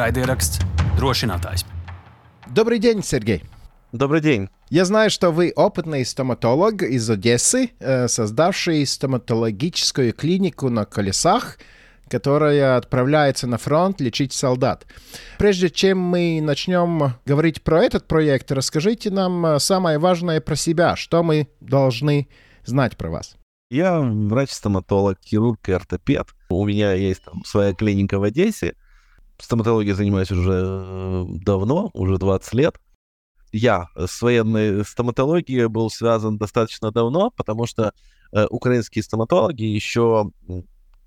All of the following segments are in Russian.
Raidieraksts drošinātājs. Добрый день, Сергей. Добрый день. Я знаю, что вы опытный стоматолог из Одессы, создавший стоматологическую клинику на колесах, которая отправляется на фронт лечить солдат. Прежде чем мы начнем говорить про этот проект, расскажите нам самое важное про себя, что мы должны знать про вас. Я врач-стоматолог, хирург и ортопед. У меня есть там своя клиника в Одессе. Стоматологией занимаюсь уже э, давно, уже 20 лет. Я с военной стоматологией был связан достаточно давно, потому что э, украинские стоматологи еще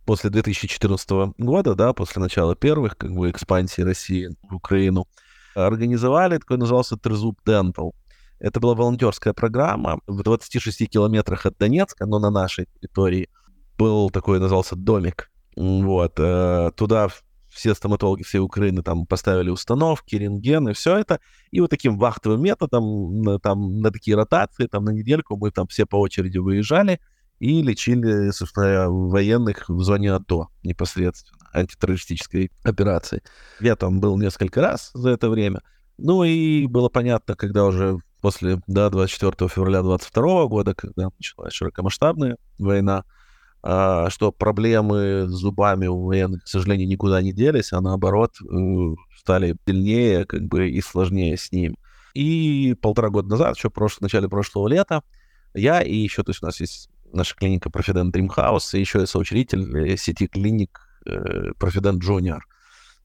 после 2014 года, да, после начала первых как бы экспансии России в Украину, организовали такой назывался Трезуб Dental. Это была волонтерская программа в 26 километрах от Донецка, но на нашей территории был такой, назывался домик. Вот. Э, туда все стоматологи всей Украины там поставили установки, рентгены, все это. И вот таким вахтовым методом, там, на такие ротации, там, на недельку мы там все по очереди выезжали и лечили, собственно, военных в зоне АТО непосредственно, антитеррористической операции. Я там был несколько раз за это время. Ну и было понятно, когда уже после да, 24 февраля 22 года, когда началась широкомасштабная война, что проблемы с зубами у военных, к сожалению, никуда не делись, а наоборот э, стали сильнее как бы, и сложнее с ним. И полтора года назад, еще в, начале прошлого лета, я и еще, то есть у нас есть наша клиника Profident Dream House, и еще я соучредитель э, сети клиник э, Profident Junior.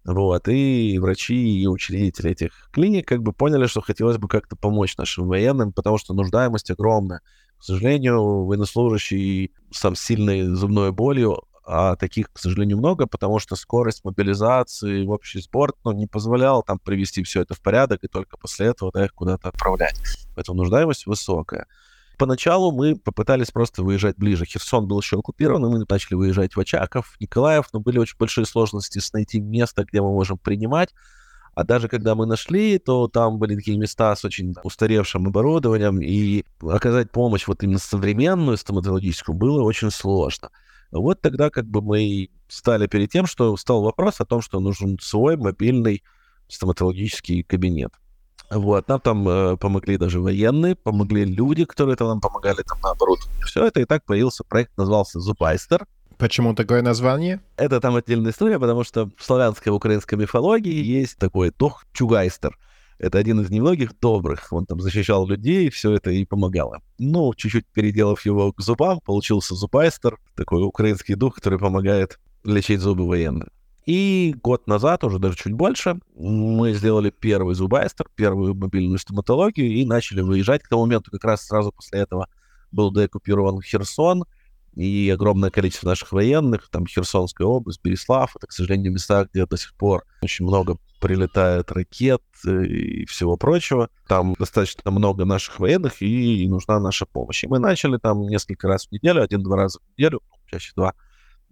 Вот, и врачи, и учредители этих клиник как бы поняли, что хотелось бы как-то помочь нашим военным, потому что нуждаемость огромная. К сожалению, военнослужащий сам сильной зубной болью, а таких, к сожалению, много, потому что скорость мобилизации в общий спорт ну, не позволяла там привести все это в порядок и только после этого да, их куда-то отправлять. Поэтому нуждаемость высокая. Поначалу мы попытались просто выезжать ближе. Херсон был еще оккупирован, и мы начали выезжать в Очаков, Николаев, но были очень большие сложности с найти место, где мы можем принимать. А даже когда мы нашли, то там были такие места с очень устаревшим оборудованием, и оказать помощь вот именно современную стоматологическую было очень сложно. Вот тогда как бы мы стали перед тем, что стал вопрос о том, что нужен свой мобильный стоматологический кабинет. Вот, нам там э, помогли даже военные, помогли люди, которые там нам помогали там наоборот. Все это и так появился проект, назывался Зубайстер. Почему такое название? Это там отдельная история, потому что в славянской, украинской мифологии есть такой дух Чугайстер. Это один из немногих добрых. Он там защищал людей, все это и помогало. Ну, чуть-чуть переделав его к зубам, получился Зубайстер, такой украинский дух, который помогает лечить зубы военных. И год назад, уже даже чуть больше, мы сделали первый зубайстер, первую мобильную стоматологию и начали выезжать. К тому моменту как раз сразу после этого был деоккупирован Херсон, и огромное количество наших военных, там Херсонская область, Береслав, это, к сожалению, места, где до сих пор очень много прилетает ракет э, и всего прочего. Там достаточно много наших военных, и нужна наша помощь. И мы начали там несколько раз в неделю, один-два раза в неделю, чаще два,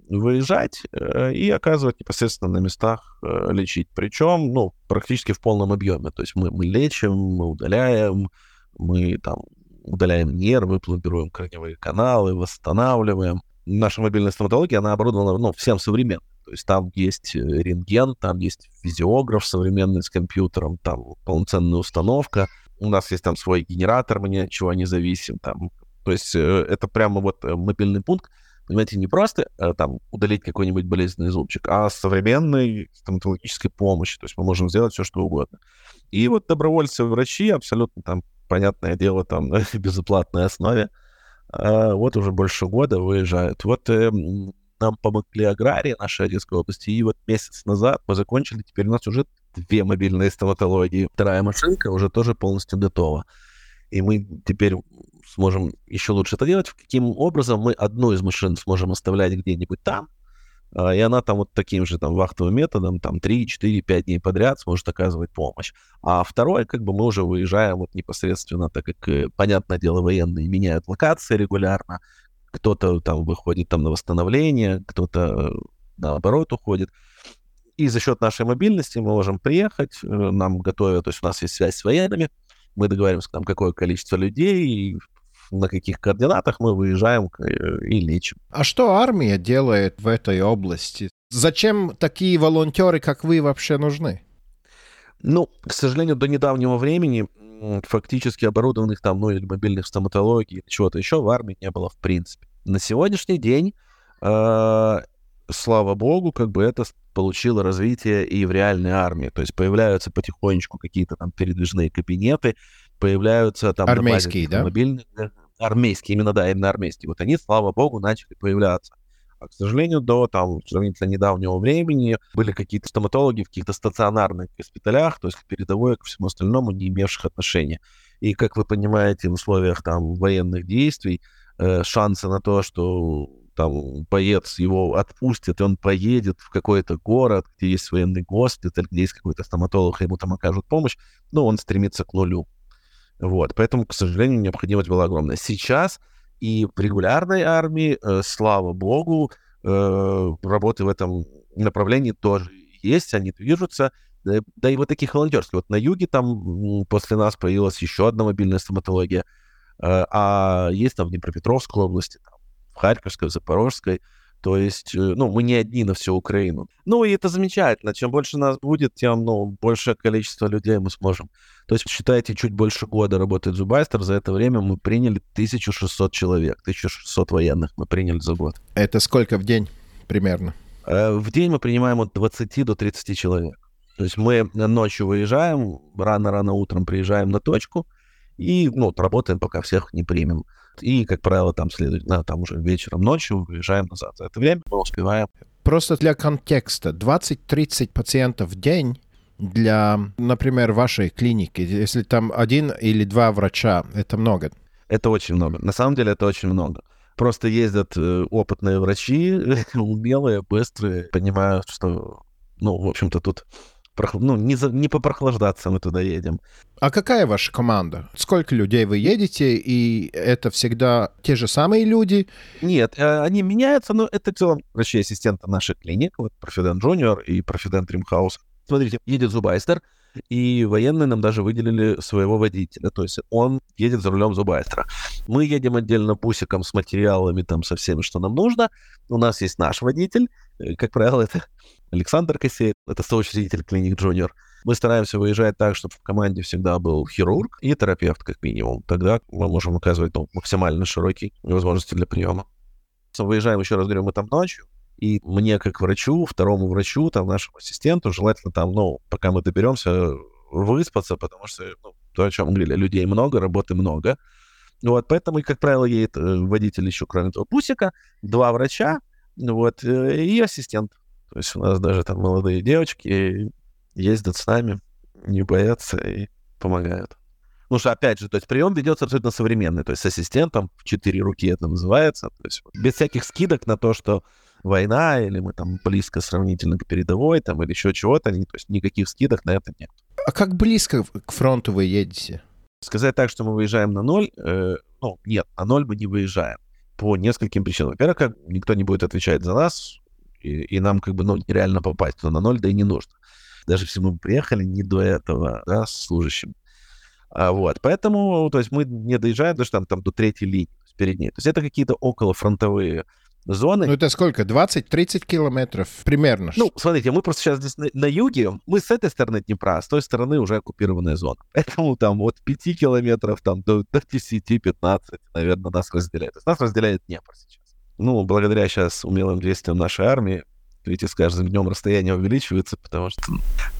выезжать э, и оказывать непосредственно на местах э, лечить. Причем, ну, практически в полном объеме. То есть мы, мы лечим, мы удаляем, мы там удаляем нервы, пломбируем корневые каналы, восстанавливаем. Наша мобильная стоматология, она оборудована ну, всем современным. То есть там есть э, рентген, там есть физиограф современный с компьютером, там полноценная установка. У нас есть там свой генератор, мы ни от чего не зависим. Там. То есть это прямо вот мобильный пункт, Понимаете, не просто э, там удалить какой-нибудь болезненный зубчик, а современной стоматологической помощью. То есть мы можем сделать все, что угодно. И вот добровольцы, врачи, абсолютно там, понятное дело, там на безоплатной основе, э, вот уже больше года выезжают. Вот э, нам помогли аграрии нашей Одесской области, и вот месяц назад мы закончили, теперь у нас уже две мобильные стоматологии. Вторая машинка уже тоже полностью готова. И мы теперь сможем еще лучше это делать, каким образом мы одну из машин сможем оставлять где-нибудь там, а, и она там вот таким же там вахтовым методом, там 3, 4, 5 дней подряд сможет оказывать помощь. А второе, как бы мы уже выезжаем вот непосредственно, так как, э, понятное дело, военные меняют локации регулярно, кто-то там выходит там на восстановление, кто-то э, наоборот уходит. И за счет нашей мобильности мы можем приехать, э, нам готовят, то есть у нас есть связь с военными, мы договариваемся, там, какое количество людей, на каких координатах мы выезжаем э, и лечим. А что армия делает в этой области? Зачем такие волонтеры, как вы, вообще нужны? Ну, к сожалению, до недавнего времени фактически оборудованных там, ну, или мобильных стоматологий, или чего-то еще в армии не было в принципе. На сегодняшний день, э, слава богу, как бы это получило развитие и в реальной армии. То есть появляются потихонечку какие-то там передвижные кабинеты, появляются там... Армейские, да? Мобильные, армейские, именно, да, именно армейские. Вот они, слава богу, начали появляться. А, к сожалению, до там сравнительно недавнего времени были какие-то стоматологи в каких-то стационарных госпиталях, то есть передовой ко всему остальному, не имевших отношения. И, как вы понимаете, в условиях там военных действий э, шансы на то, что там боец его отпустит, и он поедет в какой-то город, где есть военный госпиталь, где есть какой-то стоматолог, и ему там окажут помощь, ну, он стремится к нулю. Вот, поэтому, к сожалению, необходимость была огромная. Сейчас и в регулярной армии, э, слава богу, э, работы в этом направлении тоже есть, они движутся. Да, да и вот таких волонтерских. Вот на юге там после нас появилась еще одна мобильная стоматология, э, а есть там в Днепропетровской области, там, в Харьковской, в Запорожской. То есть, э, ну, мы не одни на всю Украину. Ну, и это замечательно. Чем больше нас будет, тем, ну, большее количество людей мы сможем. То есть, считайте, чуть больше года работает Зубайстер. За это время мы приняли 1600 человек. 1600 военных мы приняли за год. Это сколько в день примерно? Э, в день мы принимаем от 20 до 30 человек. То есть мы ночью выезжаем, рано-рано утром приезжаем на точку и, ну, работаем, пока всех не примем. И, как правило, там следует, да, там уже вечером, ночью выезжаем назад. За это время мы успеваем. Просто для контекста. 20-30 пациентов в день для, например, вашей клиники, если там один или два врача, это много? Это очень много. На самом деле это очень много. Просто ездят э, опытные врачи, умелые, быстрые, понимают, что, ну, в общем-то, тут ну, не, за, не попрохлаждаться мы туда едем. А какая ваша команда? Сколько людей вы едете, и это всегда те же самые люди? Нет, э, они меняются, но это в целом врачи-ассистенты наших клиник, вот Профидент Джуниор и Профидент Римхаус. Смотрите, едет Зубайстер, и военные нам даже выделили своего водителя, то есть он едет за рулем Зубайстера. Мы едем отдельно бусиком с материалами, там, со всем, что нам нужно. У нас есть наш водитель, э, как правило, это Александр Косей, это соучредитель клиник Джуниор. Мы стараемся выезжать так, чтобы в команде всегда был хирург и терапевт, как минимум. Тогда мы можем оказывать ну, максимально широкие возможности для приема. Выезжаем, еще раз говорю, мы там ночью, и мне, как врачу, второму врачу, там, нашему ассистенту, желательно там, ну, пока мы доберемся, выспаться, потому что, ну, то, о чем говорили, людей много, работы много. Вот, поэтому, как правило, едет э, водитель еще, кроме того, пусика, два врача, вот, э, и ассистент. То есть у нас даже там молодые девочки ездят с нами, не боятся и помогают. Ну что, опять же, то есть прием ведется абсолютно современный, то есть с ассистентом в четыре руки это называется, то есть без всяких скидок на то, что война или мы там близко сравнительно к передовой там или еще чего-то, то есть никаких скидок на это нет. А как близко к фронту вы едете? Сказать так, что мы выезжаем на ноль, э, ну, нет, на ноль мы не выезжаем по нескольким причинам. Во-первых, никто не будет отвечать за нас, и, и нам как бы ну, нереально попасть но на ноль, да и не нужно. Даже если мы приехали не до этого, да, с служащим. А, вот, поэтому, то есть мы не доезжаем даже там, там до третьей линии, перед ней. То есть это какие-то околофронтовые зоны. Ну это сколько? 20-30 километров примерно? Ну, смотрите, мы просто сейчас здесь на, на юге, мы с этой стороны Днепра, а с той стороны уже оккупированная зона. Поэтому там от 5 километров там, до, до 10-15, наверное, нас разделяет. То есть нас разделяет Днепр сейчас ну, благодаря сейчас умелым действиям нашей армии, видите, с каждым днем расстояние увеличивается, потому что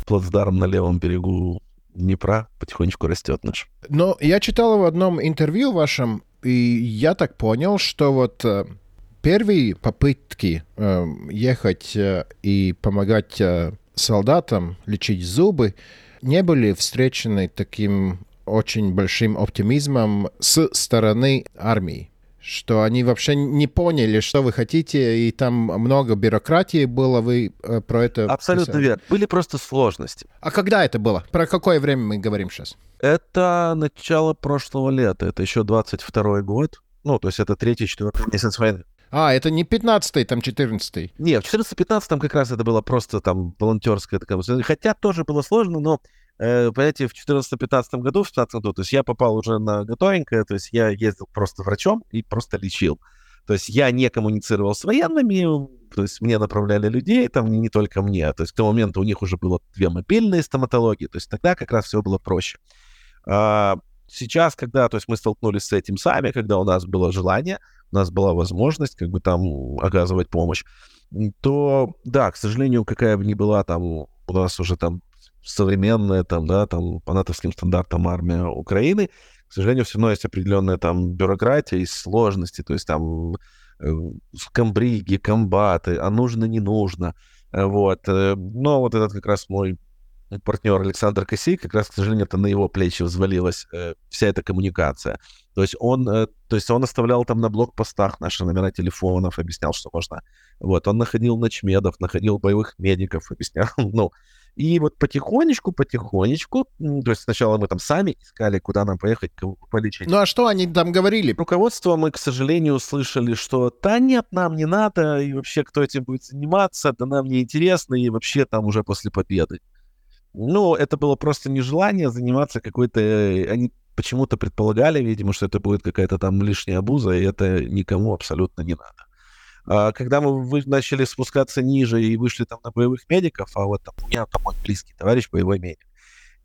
плацдарм на левом берегу Днепра потихонечку растет наш. Но я читал в одном интервью вашем, и я так понял, что вот э, первые попытки э, ехать э, и помогать э, солдатам лечить зубы не были встречены таким очень большим оптимизмом с стороны армии что они вообще не поняли, что вы хотите, и там много бюрократии было, вы э, про это... Абсолютно писали. верно. Были просто сложности. А когда это было? Про какое время мы говорим сейчас? Это начало прошлого лета, это еще 22 год. Ну, то есть это третий, четвертый месяц войны. А, это не 15-й, там 14-й. Нет, в 14-15 там как раз это было просто там волонтерская такая... Хотя тоже было сложно, но э, понимаете, в 2014-2015 году, в 2015 году, то есть я попал уже на готовенькое, то есть я ездил просто врачом и просто лечил. То есть я не коммуницировал с военными, то есть мне направляли людей, там не только мне. То есть к тому моменту у них уже было две мобильные стоматологии, то есть тогда как раз все было проще. А, сейчас, когда то есть мы столкнулись с этим сами, когда у нас было желание, у нас была возможность как бы там оказывать помощь, то да, к сожалению, какая бы ни была там у нас уже там современная там, да, там по натовским стандартам армия Украины, к сожалению, все равно есть определенная там бюрократия и сложности, то есть там э, комбриги, комбаты, а нужно, не нужно. Э, вот. Э, но вот этот как раз мой партнер Александр Косей, как раз, к сожалению, это на его плечи взвалилась э, вся эта коммуникация. То есть он, э, то есть он оставлял там на блокпостах наши номера телефонов, объяснял, что можно. Вот, он находил ночмедов, находил боевых медиков, объяснял, ну, и вот потихонечку, потихонечку, то есть сначала мы там сами искали, куда нам поехать, кого полечить. Ну а что они там говорили? Руководство мы, к сожалению, услышали, что да нет, нам не надо, и вообще кто этим будет заниматься, да нам не интересно, и вообще там уже после победы. Ну, это было просто нежелание заниматься какой-то... Э, они почему-то предполагали, видимо, что это будет какая-то там лишняя обуза, и это никому абсолютно не надо. А, когда мы начали спускаться ниже и вышли там на боевых медиков, а вот там у меня там мой близкий товарищ боевой медик,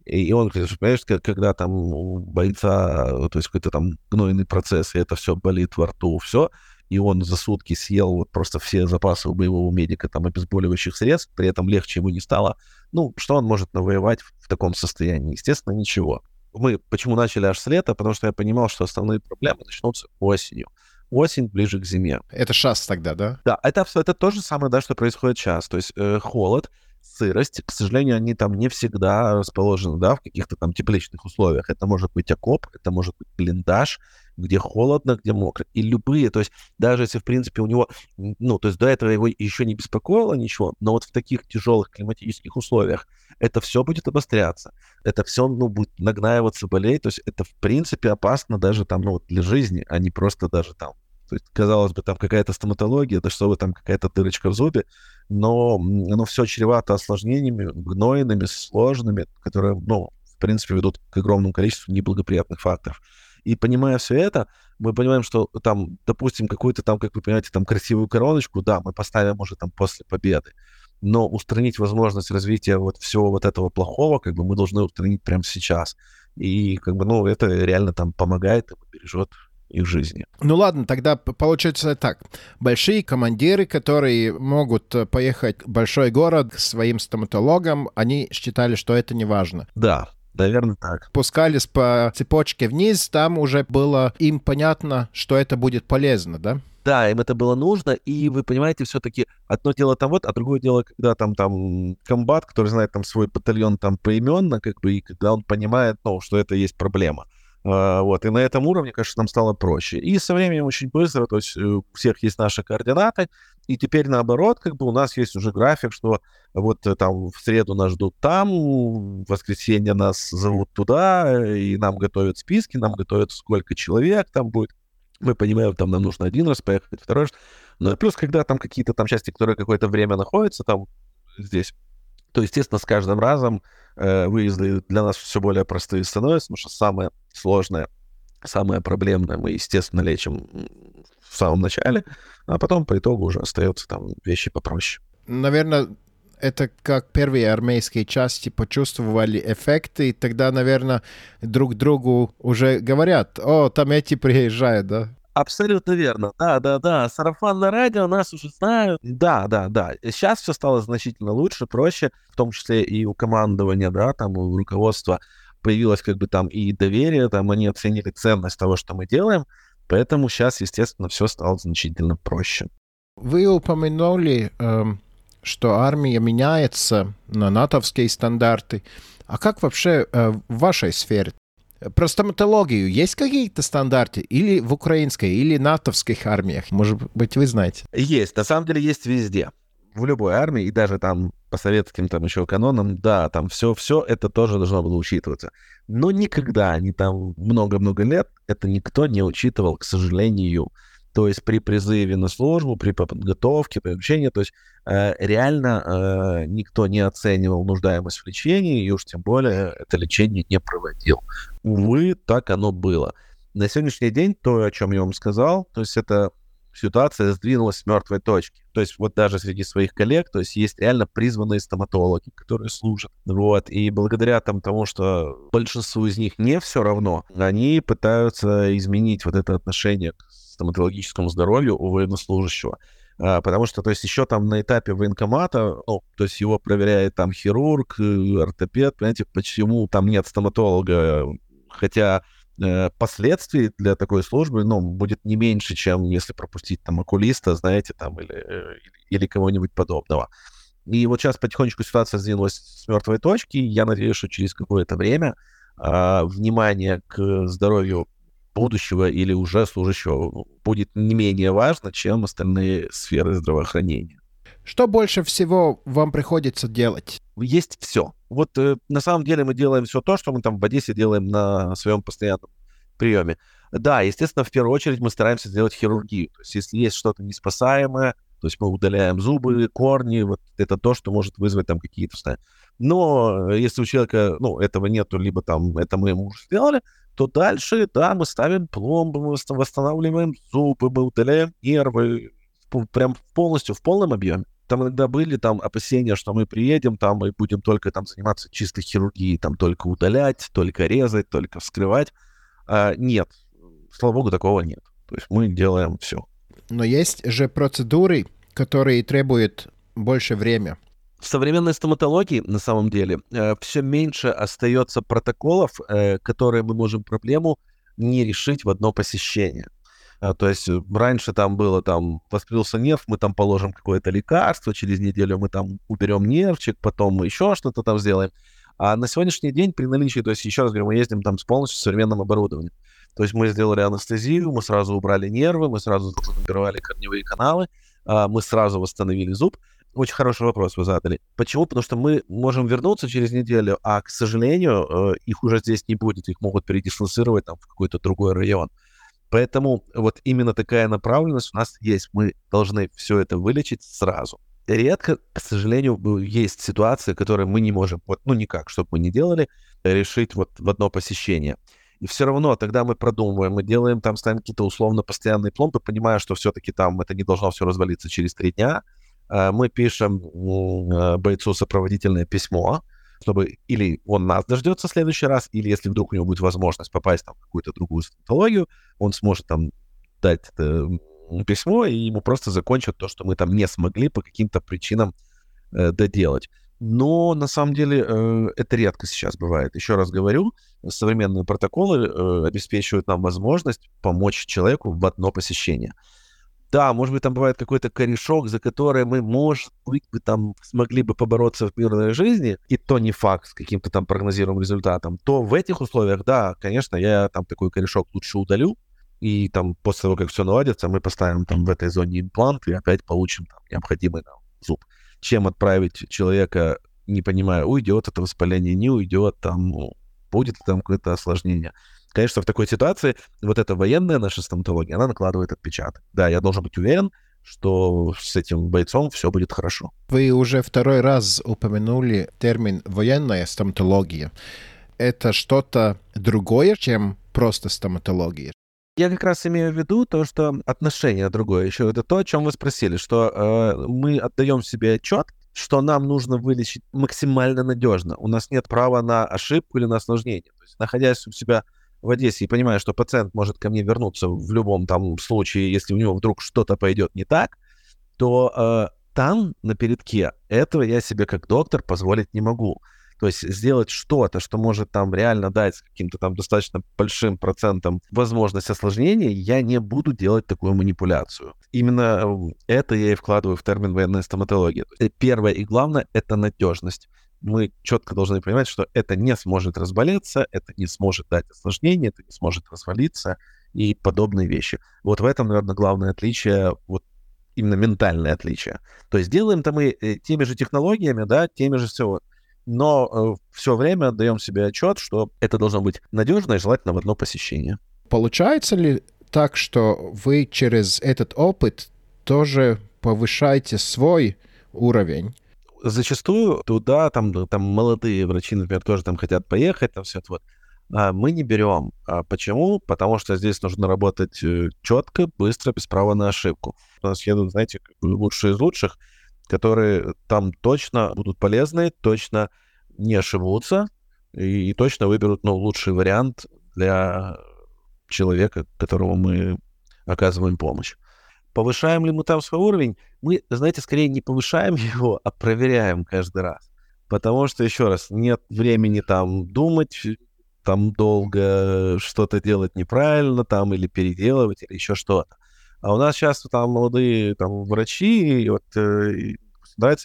и он говорит, понимаешь, когда там у бойца, то есть какой-то там гнойный процесс, и это все болит во рту, все, и он за сутки съел вот просто все запасы у боевого медика там обезболивающих средств, при этом легче ему не стало, ну, что он может навоевать в, в таком состоянии? Естественно, ничего. Мы почему начали аж с лета? Потому что я понимал, что основные проблемы начнутся осенью осень ближе к зиме. Это сейчас тогда, да? Да, это, это то же самое, да, что происходит сейчас. То есть э, холод, сырость, к сожалению, они там не всегда расположены, да, в каких-то там тепличных условиях. Это может быть окоп, это может быть блиндаж, где холодно, где мокро. И любые, то есть даже если, в принципе, у него, ну, то есть до этого его еще не беспокоило ничего, но вот в таких тяжелых климатических условиях это все будет обостряться, это все, ну, будет нагнаиваться, болеть, то есть это, в принципе, опасно даже там, ну, вот для жизни, а не просто даже там то есть, казалось бы, там какая-то стоматология, это что вы там какая-то дырочка в зубе, но оно все чревато осложнениями, гнойными, сложными, которые, ну, в принципе, ведут к огромному количеству неблагоприятных факторов. И понимая все это, мы понимаем, что там, допустим, какую-то там, как вы понимаете, там красивую короночку, да, мы поставим, может, там после победы, но устранить возможность развития вот всего вот этого плохого, как бы мы должны устранить прямо сейчас. И как бы, ну, это реально там помогает и бережет их жизни. Ну ладно, тогда получается так. Большие командиры, которые могут э, поехать в большой город к своим стоматологам, они считали, что это не важно. Да, Наверное, так. Пускались по цепочке вниз, там уже было им понятно, что это будет полезно, да? Да, им это было нужно, и вы понимаете, все-таки одно дело там вот, а другое дело, когда там там комбат, который знает там свой батальон там поименно, как бы, и когда он понимает, ну, что это есть проблема. А, вот, и на этом уровне, конечно, нам стало проще. И со временем очень быстро, то есть э, у всех есть наши координаты, и теперь наоборот, как бы у нас есть уже график, что вот э, там в среду нас ждут там, в воскресенье нас зовут туда, и нам готовят списки, нам готовят сколько человек там будет. Мы понимаем, там нам нужно один раз поехать, второй раз. Ну плюс, когда там какие-то там части, которые какое-то время находятся там здесь, то, естественно, с каждым разом э, выезды для нас все более простые становятся, потому что самое сложное, самое проблемное мы, естественно, лечим в самом начале, а потом по итогу уже остаются там вещи попроще. Наверное, это как первые армейские части почувствовали эффекты, и тогда, наверное, друг другу уже говорят, о, там эти приезжают, да? Абсолютно верно. Да, да, да. Сарафанное радио нас уже знают. Да, да, да. Сейчас все стало значительно лучше, проще, в том числе и у командования, да, там у руководства появилось как бы там и доверие, там они оценили ценность того, что мы делаем, поэтому сейчас, естественно, все стало значительно проще. Вы упомянули, эм, что армия меняется на натовские стандарты. А как вообще э, в вашей сфере? Про стоматологию есть какие-то стандарты? Или в украинской, или натовских армиях? Может быть, вы знаете? Есть. На самом деле есть везде. В любой армии, и даже там по советским там еще канонам, да, там все, все это тоже должно было учитываться. Но никогда, не там много-много лет, это никто не учитывал, к сожалению. То есть при призыве на службу, при подготовке, при обучении, то есть э, реально э, никто не оценивал нуждаемость в лечении, и уж тем более это лечение не проводил. Увы, так оно было. На сегодняшний день то, о чем я вам сказал, то есть это ситуация сдвинулась с мертвой точки. То есть вот даже среди своих коллег, то есть есть реально призванные стоматологи, которые служат. Вот, и благодаря там, тому, что большинству из них не все равно, они пытаются изменить вот это отношение к стоматологическому здоровью у военнослужащего. А, потому что, то есть, еще там на этапе военкомата, ну, то есть его проверяет там хирург, э, ортопед, понимаете, почему там нет стоматолога, хотя э, последствий для такой службы, ну, будет не меньше, чем если пропустить там окулиста, знаете, там, или, э, или кого-нибудь подобного. И вот сейчас потихонечку ситуация сдвинулась с мертвой точки. Я надеюсь, что через какое-то время э, внимание к здоровью будущего или уже служащего будет не менее важно, чем остальные сферы здравоохранения. Что больше всего вам приходится делать? Есть все. Вот э, на самом деле мы делаем все то, что мы там в Одессе делаем на своем постоянном приеме. Да, естественно, в первую очередь мы стараемся сделать хирургию. То есть если есть что-то неспасаемое, то есть мы удаляем зубы, корни, вот это то, что может вызвать там какие-то. Но если у человека, ну, этого нету, либо там это мы ему уже сделали, то дальше, да, мы ставим пломбы, мы восстанавливаем зубы, мы удаляем нервы, прям полностью, в полном объеме. Там иногда были там опасения, что мы приедем там и будем только там заниматься чистой хирургией, там только удалять, только резать, только вскрывать. А, нет, слава богу, такого нет. То есть мы делаем все. Но есть же процедуры, которые требуют больше времени. В современной стоматологии, на самом деле, э, все меньше остается протоколов, э, которые мы можем проблему не решить в одно посещение. А, то есть э, раньше там было, там, воспалился нерв, мы там положим какое-то лекарство, через неделю мы там уберем нервчик, потом мы еще что-то там сделаем. А на сегодняшний день при наличии, то есть еще раз говорю, мы ездим там с полностью современным оборудованием. То есть мы сделали анестезию, мы сразу убрали нервы, мы сразу убирали корневые каналы, а, мы сразу восстановили зуб. Очень хороший вопрос вы задали. Почему? Потому что мы можем вернуться через неделю, а, к сожалению, э, их уже здесь не будет, их могут передислоцировать там в какой-то другой район. Поэтому вот именно такая направленность у нас есть. Мы должны все это вылечить сразу. Редко, к сожалению, есть ситуации, которые мы не можем, вот, ну никак, чтобы мы не делали, решить вот в одно посещение. И все равно тогда мы продумываем, мы делаем там, ставим какие-то условно постоянные пломбы, понимая, что все-таки там это не должно все развалиться через три дня, мы пишем э, бойцу сопроводительное письмо, чтобы или он нас дождется в следующий раз, или если вдруг у него будет возможность попасть там, в какую-то другую стоматологию, он сможет там дать это письмо, и ему просто закончат то, что мы там не смогли по каким-то причинам э, доделать. Но на самом деле э, это редко сейчас бывает. Еще раз говорю, современные протоколы э, обеспечивают нам возможность помочь человеку в одно посещение. Да, может быть, там бывает какой-то корешок, за который мы, может быть, бы там смогли бы побороться в мирной жизни, и то не факт с каким-то там прогнозируемым результатом, то в этих условиях, да, конечно, я там такой корешок лучше удалю, и там после того, как все наладится, мы поставим там в этой зоне имплант и опять получим там необходимый нам зуб. Чем отправить человека, не понимая, уйдет это воспаление, не уйдет, там ну, будет там какое-то осложнение. Конечно, в такой ситуации вот эта военная наша стоматология, она накладывает отпечаток. Да, я должен быть уверен, что с этим бойцом все будет хорошо. Вы уже второй раз упомянули термин «военная стоматология». Это что-то другое, чем просто стоматология? Я как раз имею в виду то, что отношение другое. Еще это то, о чем вы спросили, что э, мы отдаем себе отчет, что нам нужно вылечить максимально надежно. У нас нет права на ошибку или на осложнение. То есть, находясь у себя в Одессе и понимая, что пациент может ко мне вернуться в любом там случае, если у него вдруг что-то пойдет не так, то э, там, на передке, этого я себе как доктор позволить не могу. То есть сделать что-то, что может там реально дать каким-то там достаточно большим процентом возможность осложнений, я не буду делать такую манипуляцию. Именно э, это я и вкладываю в термин военная стоматология. Первое и главное — это надежность мы четко должны понимать, что это не сможет разболеться, это не сможет дать осложнение, это не сможет развалиться и подобные вещи. Вот в этом, наверное, главное отличие, вот именно ментальное отличие. То есть делаем-то мы э, теми же технологиями, да, теми же все, но э, все время отдаем себе отчет, что это должно быть надежно и желательно в одно посещение. Получается ли так, что вы через этот опыт тоже повышаете свой уровень зачастую туда там, там молодые врачи, например, тоже там хотят поехать, там все это вот. а, мы не берем. А почему? Потому что здесь нужно работать э, четко, быстро, без права на ошибку. У нас едут, знаете, лучшие из лучших, которые там точно будут полезны, точно не ошибутся и, и точно выберут ну, лучший вариант для человека, которому мы оказываем помощь. Повышаем ли мы там свой уровень? Мы, знаете, скорее не повышаем его, а проверяем каждый раз. Потому что, еще раз, нет времени там думать, там долго что-то делать неправильно там или переделывать или еще что-то. А у нас часто там молодые там врачи, и вот э,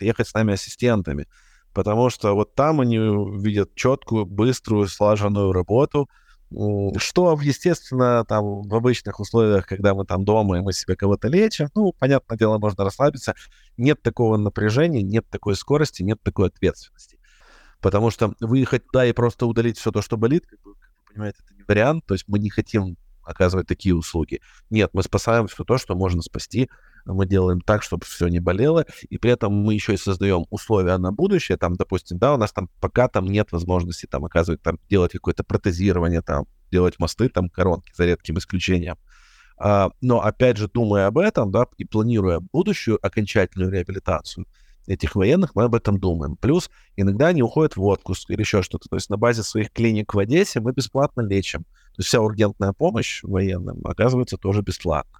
ехать с нами ассистентами, потому что вот там они видят четкую, быструю, слаженную работу, что, естественно, там в обычных условиях, когда мы там дома и мы себе кого-то лечим, ну, понятное дело, можно расслабиться. Нет такого напряжения, нет такой скорости, нет такой ответственности. Потому что выехать туда и просто удалить все то, что болит, как вы, как вы понимаете, это не вариант. То есть мы не хотим оказывать такие услуги. Нет, мы спасаем все то, что можно спасти. Мы делаем так, чтобы все не болело, и при этом мы еще и создаем условия на будущее. Там, допустим, да, у нас там пока там нет возможности там оказывать, там делать какое-то протезирование, там делать мосты, там коронки за редким исключением. А, но опять же, думая об этом, да, и планируя будущую окончательную реабилитацию, этих военных, мы об этом думаем. Плюс иногда они уходят в отпуск или еще что-то. То есть на базе своих клиник в Одессе мы бесплатно лечим. То есть вся ургентная помощь военным оказывается тоже бесплатно.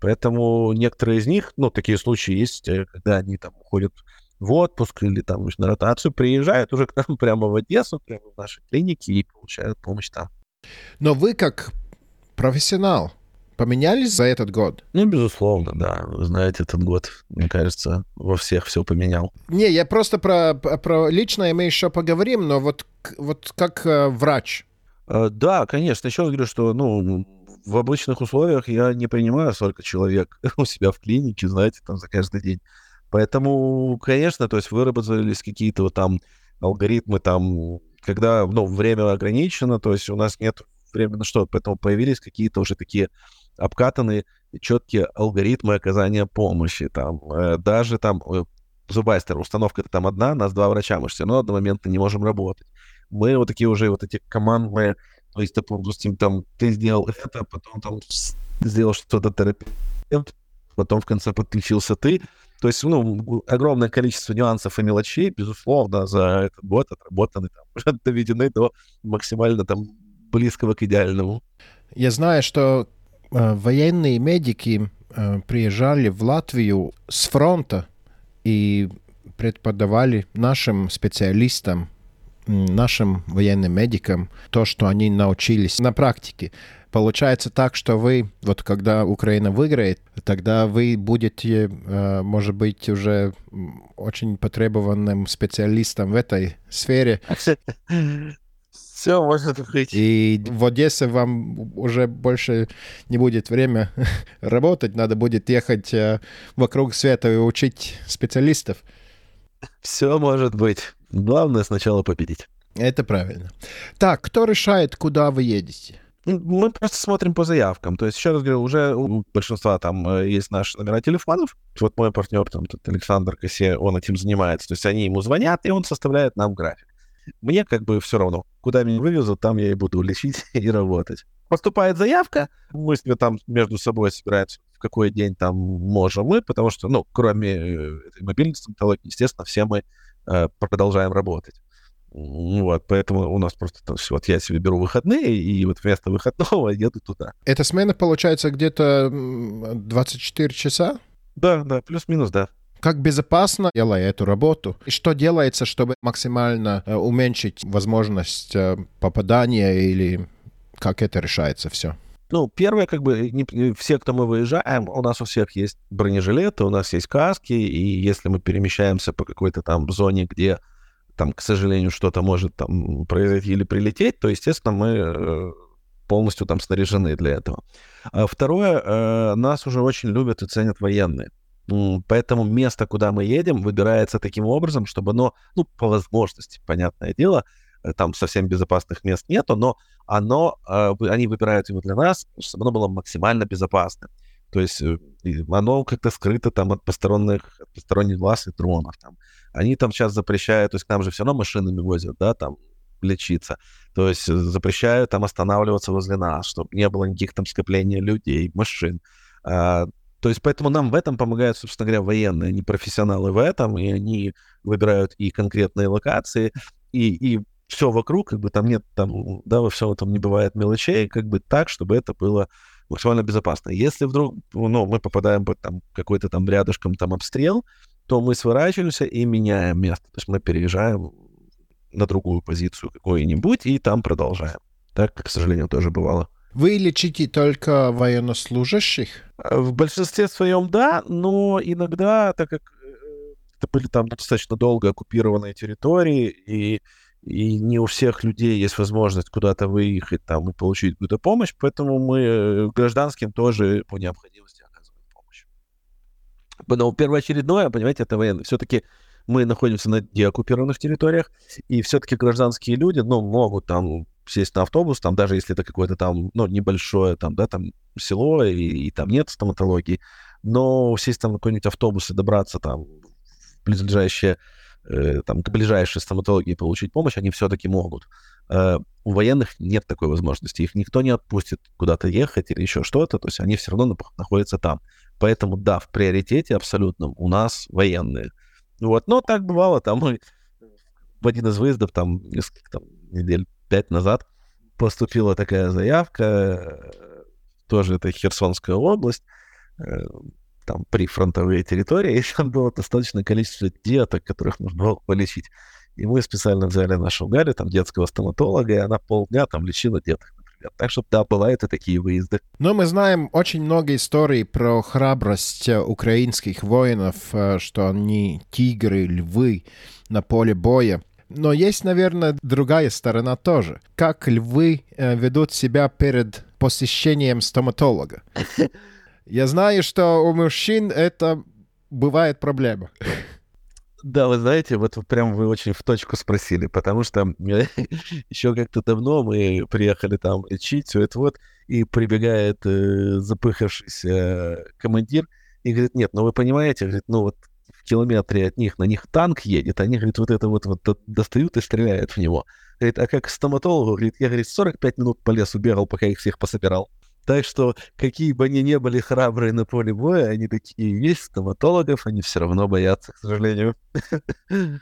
Поэтому некоторые из них, ну, такие случаи есть, э, когда они там уходят в отпуск или там на ротацию, приезжают уже к нам прямо в Одессу, прямо в наши клиники и получают помощь там. Но вы как профессионал, поменялись за этот год? Ну, безусловно, да. Вы знаете, этот год, мне кажется, во всех все поменял. Не, я просто про, про личное мы еще поговорим, но вот, вот как э, врач. Э, да, конечно. Еще раз говорю, что ну, в обычных условиях я не принимаю столько человек у себя в клинике, знаете, там за каждый день. Поэтому, конечно, то есть выработались какие-то вот там алгоритмы там, когда, ну, время ограничено, то есть у нас нет времени на что, поэтому появились какие-то уже такие обкатаны четкие алгоритмы оказания помощи. Там, э, даже там э, зубастер, установка-то там одна, нас два врача, мы все равно одномоментно не можем работать. Мы вот такие уже вот эти командные, то есть, допустим, там, ты сделал это, потом там сделал что-то терапевт, потом в конце подключился ты. То есть, ну, огромное количество нюансов и мелочей, безусловно, за этот год отработаны, там, доведены до максимально там близкого к идеальному. Я знаю, что Э, военные медики э, приезжали в Латвию с фронта и преподавали нашим специалистам, нашим военным медикам то, что они научились на практике. Получается так, что вы, вот когда Украина выиграет, тогда вы будете, э, может быть, уже очень потребованным специалистом в этой сфере. Все, может быть. И в Одессе вам уже больше не будет время работать, надо будет ехать э, вокруг света и учить специалистов. Все может быть. Главное сначала победить. Это правильно. Так, кто решает, куда вы едете? Мы просто смотрим по заявкам. То есть, еще раз говорю, уже у большинства там э, есть наши номера телефонов. Вот мой партнер, там, тут Александр Косе, он этим занимается. То есть они ему звонят, и он составляет нам график. Мне как бы все равно. Куда меня вывезут, там я и буду лечить и работать. Поступает заявка, мы себе там между собой собираемся, в какой день там можем мы, потому что, ну, кроме э, мобильной стоматологии, естественно, все мы продолжаем работать. Вот, поэтому у нас просто там, вот я себе беру выходные, и вот вместо выходного еду туда. Эта смена получается где-то 24 часа? Да, да, плюс-минус, да. Как безопасно делая эту работу? И что делается, чтобы максимально э, уменьшить возможность э, попадания или как это решается все? Ну, первое, как бы, не, все, кто мы выезжаем, у нас у всех есть бронежилеты, у нас есть каски, и если мы перемещаемся по какой-то там зоне, где там, к сожалению, что-то может там произойти или прилететь, то, естественно, мы э, полностью там снаряжены для этого. А второе, нас уже очень любят и ценят военные. Поэтому место, куда мы едем, выбирается таким образом, чтобы оно, ну, по возможности, понятное дело, э, там совсем безопасных мест нету, но оно, а, они выбирают его для нас, чтобы оно было максимально безопасным. То есть э, оно как-то скрыто там от посторонних, от посторонних глаз и дронов. Там. Они там сейчас запрещают, то есть к нам же все равно машинами возят, да, там лечиться. То есть запрещают там останавливаться возле нас, чтобы не было никаких там скоплений людей, машин. А, то есть поэтому нам в этом помогают, собственно говоря, военные, они профессионалы в этом, и они выбирают и конкретные локации, и, и все вокруг, как бы там нет, там, да, во всем этом не бывает мелочей, как бы так, чтобы это было максимально безопасно. Если вдруг, ну, мы попадаем под там какой-то там рядышком там обстрел, то мы сворачиваемся и меняем место. То есть мы переезжаем на другую позицию какую-нибудь и там продолжаем. Так, к сожалению, тоже бывало. Вы лечите только военнослужащих? Э, в большинстве своем да, но иногда, так как э, это были там достаточно долго оккупированные территории, и и не у всех людей есть возможность куда-то выехать там и получить какую-то помощь, поэтому мы э, гражданским тоже по необходимости оказываем помощь. Но первоочередное, понимаете, это военные. Все-таки мы находимся на деоккупированных территориях, и все-таки гражданские люди, ну, могут там сесть на автобус, там даже если это какое-то там, ну, небольшое там, да, там село, и, и там нет стоматологии, но сесть там на какой-нибудь автобус и добраться там в близлежащее там, к ближайшей стоматологии получить помощь, они все-таки могут. Э, у военных нет такой возможности. Их никто не отпустит куда-то ехать или еще что-то, то есть они все равно находятся там. Поэтому, да, в приоритете абсолютном у нас военные. Вот, но так бывало, там мы в один из выездов, там, несколько там, недель пять назад поступила такая заявка, э, тоже это Херсонская область, там прифронтовые территории, и там было достаточное количество деток, которых нужно было полечить. И мы специально взяли нашу Галю, там, детского стоматолога, и она полдня там лечила деток, например. Так что, да, бывают и такие выезды. Но мы знаем очень много историй про храбрость э, украинских воинов, э, что они тигры, львы на поле боя. Но есть, наверное, другая сторона тоже. Как львы э, ведут себя перед посещением стоматолога. Я знаю, что у мужчин это бывает проблема. Да, вы знаете, вот прям вы очень в точку спросили, потому что еще как-то давно мы приехали там лечить, все это вот, и прибегает э, запыхавшийся командир и говорит, нет, ну вы понимаете, говорит, ну вот в километре от них на них танк едет, они, говорит, вот это вот, вот достают и стреляют в него. Говорит, а как стоматологу, говорит, я, говорит, 45 минут по лесу бегал, пока их всех пособирал. Так что, какие бы они ни были храбрые на поле боя, они такие есть, стоматологов они все равно боятся, к сожалению.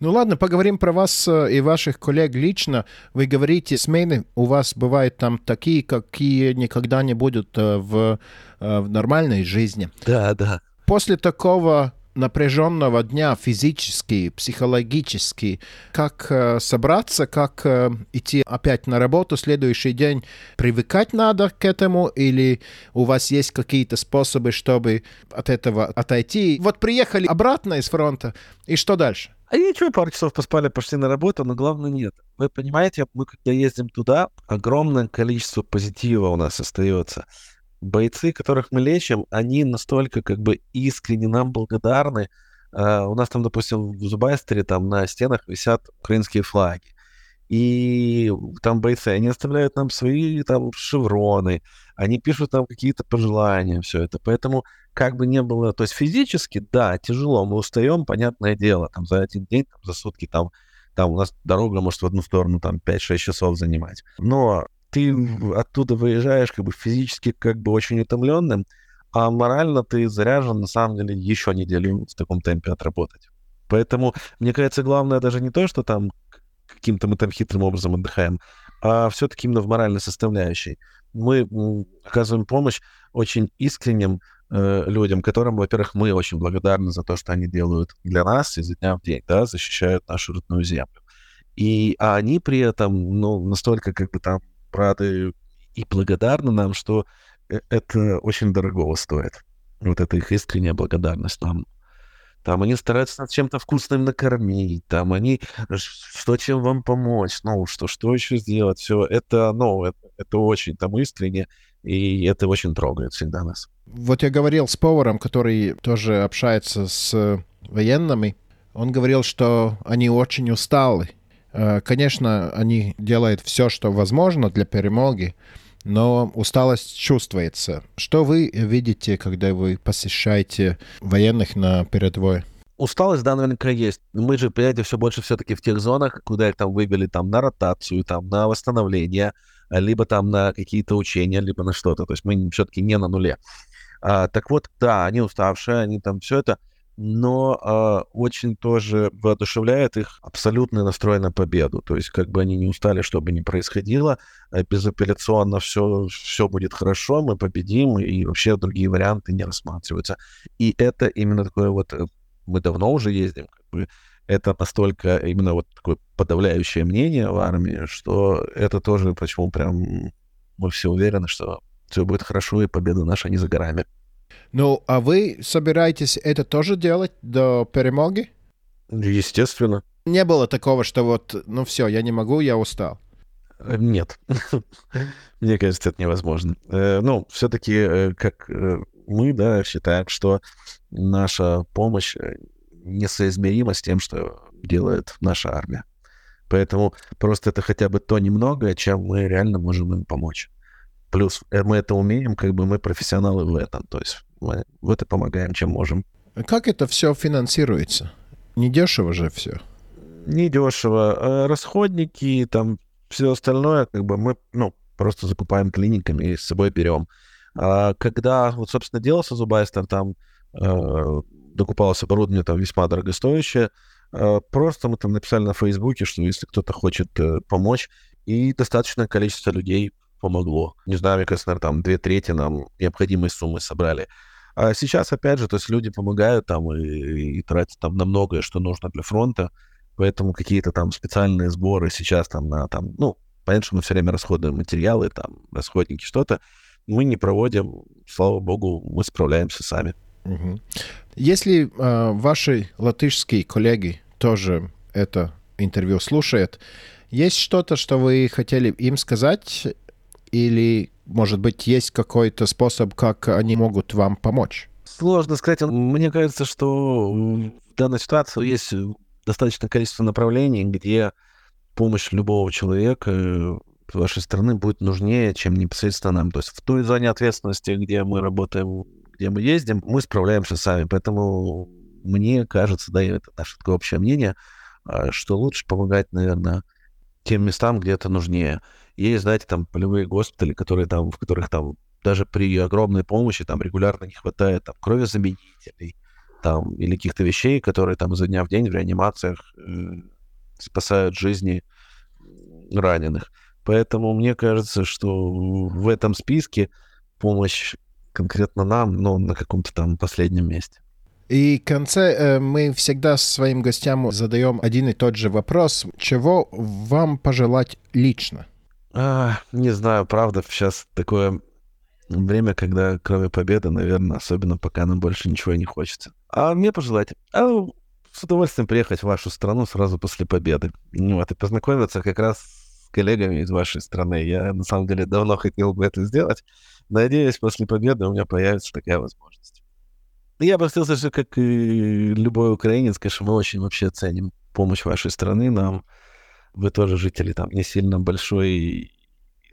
Ну ладно, поговорим про вас э, и ваших коллег лично. Вы говорите, смены у вас бывают там такие, какие никогда не будут э, в, э, в нормальной жизни. Да, да. После такого напряженного дня физически, психологически, как э, собраться, как э, идти опять на работу следующий день, привыкать надо к этому или у вас есть какие-то способы, чтобы от этого отойти? Вот приехали обратно из фронта, и что дальше? А ничего, пару часов поспали, пошли на работу, но главное нет. Вы понимаете, мы когда ездим туда, огромное количество позитива у нас остается бойцы, которых мы лечим, они настолько как бы искренне нам благодарны. Uh, у нас там, допустим, в Зубайстере там на стенах висят украинские флаги. И там бойцы, они оставляют нам свои там шевроны, они пишут там какие-то пожелания, все это. Поэтому как бы не было, то есть физически, да, тяжело, мы устаем, понятное дело, там за один день, там, за сутки, там, там у нас дорога может в одну сторону там 5-6 часов занимать. Но ты оттуда выезжаешь как бы физически как бы очень утомленным, а морально ты заряжен на самом деле еще неделю в таком темпе отработать. Поэтому, мне кажется, главное даже не то, что там каким-то мы там хитрым образом отдыхаем, а все-таки именно в моральной составляющей. Мы оказываем помощь очень искренним э, людям, которым, во-первых, мы очень благодарны за то, что они делают для нас изо дня в день, да, защищают нашу родную землю. И а они при этом, ну, настолько как бы там рады и благодарны нам, что э, это очень дорого стоит. Вот эта их искренняя благодарность нам. Там они стараются нас чем-то вкусным накормить, там они, что чем вам помочь, ну, что, что еще сделать, все это, ну, это, это очень там искренне, и это очень трогает всегда нас. Вот я говорил с поваром, который тоже общается с военными, он говорил, что они очень усталы, Э, конечно, они делают все, что возможно для перемоги, но усталость чувствуется. Что вы видите, когда вы посещаете военных на передовой? усталость, да, наверняка есть. Мы же, понимаете, все больше все-таки в тех зонах, куда их там вывели там на ротацию, там на восстановление, либо там на какие-то учения, либо на что-то. То есть мы все-таки не на нуле. А, так вот, да, они уставшие, они там все это, но а, очень тоже воодушевляет их абсолютный настрой на победу. То есть как бы они не устали, что бы ни происходило, э, безапелляционно все, все будет хорошо, мы победим, и вообще другие варианты не рассматриваются. И это именно такое вот, э, мы давно уже ездим, как бы, это настолько именно вот такое подавляющее мнение в армии, что это тоже почему прям мы все уверены, что все будет хорошо, и победа наша не за горами. Ну, а вы собираетесь это тоже делать до перемоги? Естественно. Не было такого, что вот, ну все, я не могу, я устал. Э, нет. Мне кажется, это невозможно. Э, ну, все-таки, э, как мы, да, считаем, что наша помощь несоизмерима с тем, что делает наша армия. Поэтому просто это хотя бы то немногое, чем мы реально можем им помочь. Плюс мы это умеем, как бы мы профессионалы в этом. То есть мы в это помогаем, чем можем. Как это все финансируется? Недешево же все. Недешево. Э, расходники, там все остальное, как бы мы, ну, просто закупаем клиниками и с собой берем. А когда, вот, собственно, делался Зубайстер, там э, докупалось оборудование там весьма дорогостоящее, э, просто мы там написали на Фейсбуке, что если кто-то хочет э, помочь, и достаточное количество людей помогло. Не знаю, мне кажется, наверное, там две трети нам необходимой суммы собрали. А сейчас, опять же, то есть люди помогают там и, и тратят там на многое, что нужно для фронта, поэтому какие-то там специальные сборы сейчас там на там, ну, понятно, что мы все время расходуем материалы, там, расходники, что-то, мы не проводим, слава богу, мы справляемся сами. Угу. Если э, ваши латышские коллеги тоже это интервью слушают, есть что-то, что вы хотели им сказать или, может быть, есть какой-то способ, как они могут вам помочь? Сложно сказать. Мне кажется, что в данной ситуации есть достаточное количество направлений, где помощь любого человека э, вашей стороны будет нужнее, чем непосредственно нам. То есть в той зоне ответственности, где мы работаем, где мы ездим, мы справляемся сами. Поэтому мне кажется, да, и это наше такое общее мнение, а, что лучше помогать, наверное, тем местам, где это нужнее. Есть, знаете, там полевые госпитали, которые там, в которых там даже при огромной помощи там регулярно не хватает там кровезаменителей там или каких-то вещей, которые там изо дня в день в реанимациях э, спасают жизни раненых. Поэтому мне кажется, что в этом списке помощь конкретно нам, но на каком-то там последнем месте. И в конце э, мы всегда своим гостям задаем один и тот же вопрос. Чего вам пожелать лично? А, не знаю, правда, сейчас такое время, когда кроме победы, наверное, особенно пока нам больше ничего не хочется. А мне пожелать, а, с удовольствием приехать в вашу страну сразу после победы. Ну, вот, и познакомиться как раз с коллегами из вашей страны. Я, на самом деле, давно хотел бы это сделать. Надеюсь, после победы у меня появится такая возможность. Я бы хотел сказать, что, как и любой украинец, конечно, мы очень вообще ценим помощь вашей страны нам вы тоже жители там не сильно большой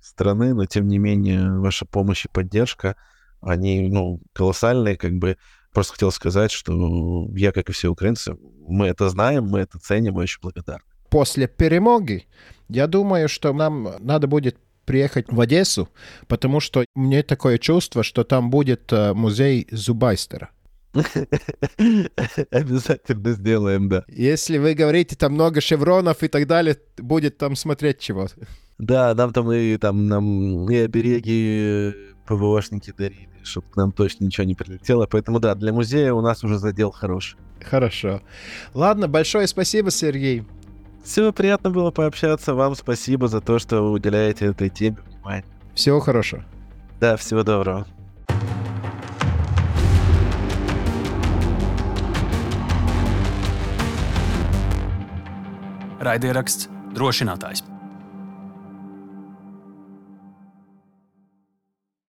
страны, но тем не менее ваша помощь и поддержка, они, ну, колоссальные, как бы. Просто хотел сказать, что я, как и все украинцы, мы это знаем, мы это ценим, мы очень благодарны. После перемоги, я думаю, что нам надо будет приехать в Одессу, потому что мне такое чувство, что там будет э, музей Зубайстера. Обязательно сделаем, да. Если вы говорите, там много шевронов и так далее, будет там смотреть чего. Да, нам там и там нам и обереги ПВОшники дарили, чтобы к нам точно ничего не прилетело. Поэтому да, для музея у нас уже задел хороший. Хорошо. Ладно, большое спасибо, Сергей. Все, приятно было пообщаться. Вам спасибо за то, что вы уделяете этой теме внимание. Всего хорошего. Да, всего доброго. Raidieraksts drošinātājs.